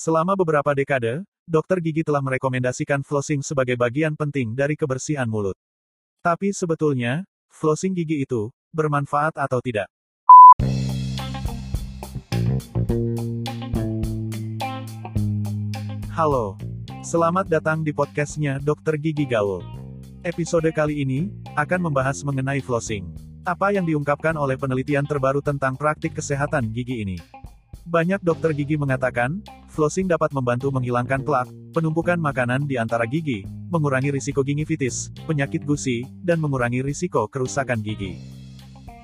Selama beberapa dekade, dokter gigi telah merekomendasikan flossing sebagai bagian penting dari kebersihan mulut. Tapi sebetulnya, flossing gigi itu bermanfaat atau tidak? Halo, selamat datang di podcastnya Dokter Gigi Gaul. Episode kali ini akan membahas mengenai flossing. Apa yang diungkapkan oleh penelitian terbaru tentang praktik kesehatan gigi ini? Banyak dokter gigi mengatakan, flossing dapat membantu menghilangkan plak, penumpukan makanan di antara gigi, mengurangi risiko gingivitis, penyakit gusi, dan mengurangi risiko kerusakan gigi.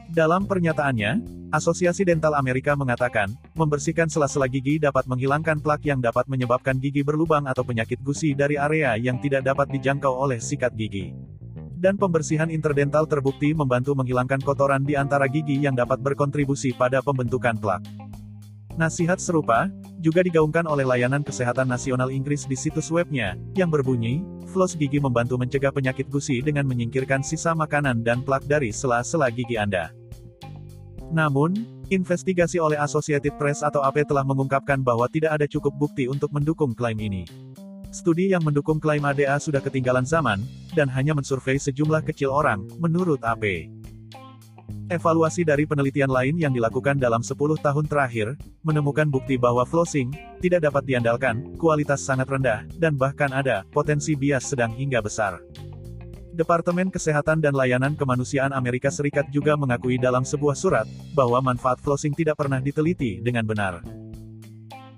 Dalam pernyataannya, Asosiasi Dental Amerika mengatakan, membersihkan sela-sela gigi dapat menghilangkan plak yang dapat menyebabkan gigi berlubang atau penyakit gusi dari area yang tidak dapat dijangkau oleh sikat gigi. Dan pembersihan interdental terbukti membantu menghilangkan kotoran di antara gigi yang dapat berkontribusi pada pembentukan plak. Nasihat serupa, juga digaungkan oleh Layanan Kesehatan Nasional Inggris di situs webnya, yang berbunyi, floss gigi membantu mencegah penyakit gusi dengan menyingkirkan sisa makanan dan plak dari sela-sela gigi Anda. Namun, investigasi oleh Associated Press atau AP telah mengungkapkan bahwa tidak ada cukup bukti untuk mendukung klaim ini. Studi yang mendukung klaim ADA sudah ketinggalan zaman, dan hanya mensurvei sejumlah kecil orang, menurut AP. Evaluasi dari penelitian lain yang dilakukan dalam 10 tahun terakhir, menemukan bukti bahwa flossing tidak dapat diandalkan, kualitas sangat rendah, dan bahkan ada potensi bias sedang hingga besar. Departemen Kesehatan dan Layanan Kemanusiaan Amerika Serikat juga mengakui dalam sebuah surat bahwa manfaat flossing tidak pernah diteliti dengan benar.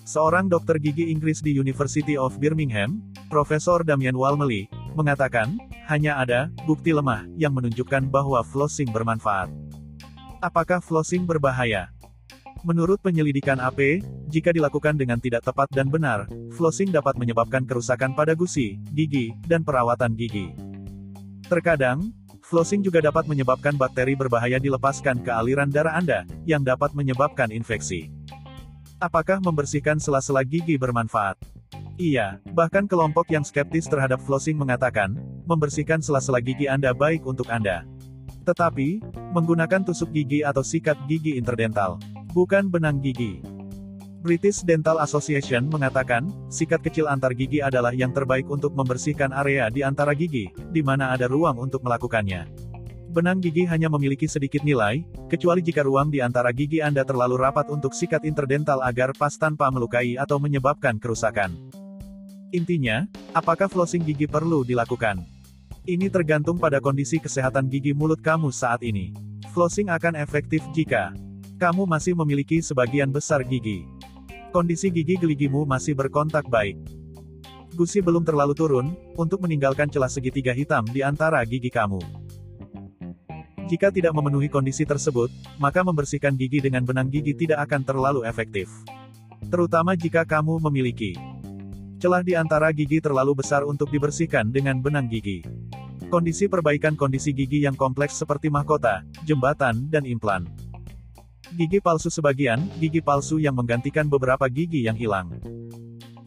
Seorang dokter gigi Inggris di University of Birmingham, Profesor Damian Walmley, mengatakan, hanya ada bukti lemah yang menunjukkan bahwa flossing bermanfaat. Apakah flossing berbahaya? Menurut penyelidikan AP, jika dilakukan dengan tidak tepat dan benar, flossing dapat menyebabkan kerusakan pada gusi, gigi, dan perawatan gigi. Terkadang, flossing juga dapat menyebabkan bakteri berbahaya dilepaskan ke aliran darah Anda, yang dapat menyebabkan infeksi. Apakah membersihkan sela-sela gigi bermanfaat? Iya, bahkan kelompok yang skeptis terhadap flossing mengatakan, membersihkan sela-sela gigi Anda baik untuk Anda. Tetapi, menggunakan tusuk gigi atau sikat gigi interdental, bukan benang gigi. British Dental Association mengatakan, sikat kecil antar gigi adalah yang terbaik untuk membersihkan area di antara gigi, di mana ada ruang untuk melakukannya. Benang gigi hanya memiliki sedikit nilai, kecuali jika ruang di antara gigi Anda terlalu rapat untuk sikat interdental agar pas tanpa melukai atau menyebabkan kerusakan. Intinya, apakah flossing gigi perlu dilakukan? Ini tergantung pada kondisi kesehatan gigi mulut kamu saat ini. Flossing akan efektif jika kamu masih memiliki sebagian besar gigi. Kondisi gigi geligimu masih berkontak baik. Gusi belum terlalu turun, untuk meninggalkan celah segitiga hitam di antara gigi kamu. Jika tidak memenuhi kondisi tersebut, maka membersihkan gigi dengan benang gigi tidak akan terlalu efektif. Terutama jika kamu memiliki celah di antara gigi terlalu besar untuk dibersihkan dengan benang gigi. Kondisi perbaikan kondisi gigi yang kompleks seperti mahkota, jembatan, dan implan. Gigi palsu sebagian, gigi palsu yang menggantikan beberapa gigi yang hilang.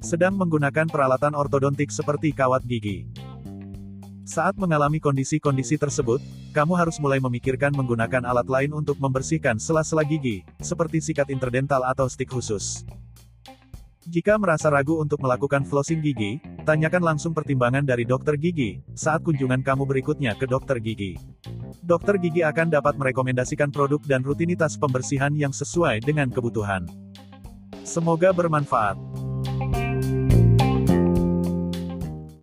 Sedang menggunakan peralatan ortodontik seperti kawat gigi. Saat mengalami kondisi-kondisi tersebut, kamu harus mulai memikirkan menggunakan alat lain untuk membersihkan sela-sela gigi, seperti sikat interdental atau stik khusus. Jika merasa ragu untuk melakukan flossing gigi, tanyakan langsung pertimbangan dari dokter gigi saat kunjungan kamu berikutnya ke dokter gigi. Dokter gigi akan dapat merekomendasikan produk dan rutinitas pembersihan yang sesuai dengan kebutuhan. Semoga bermanfaat.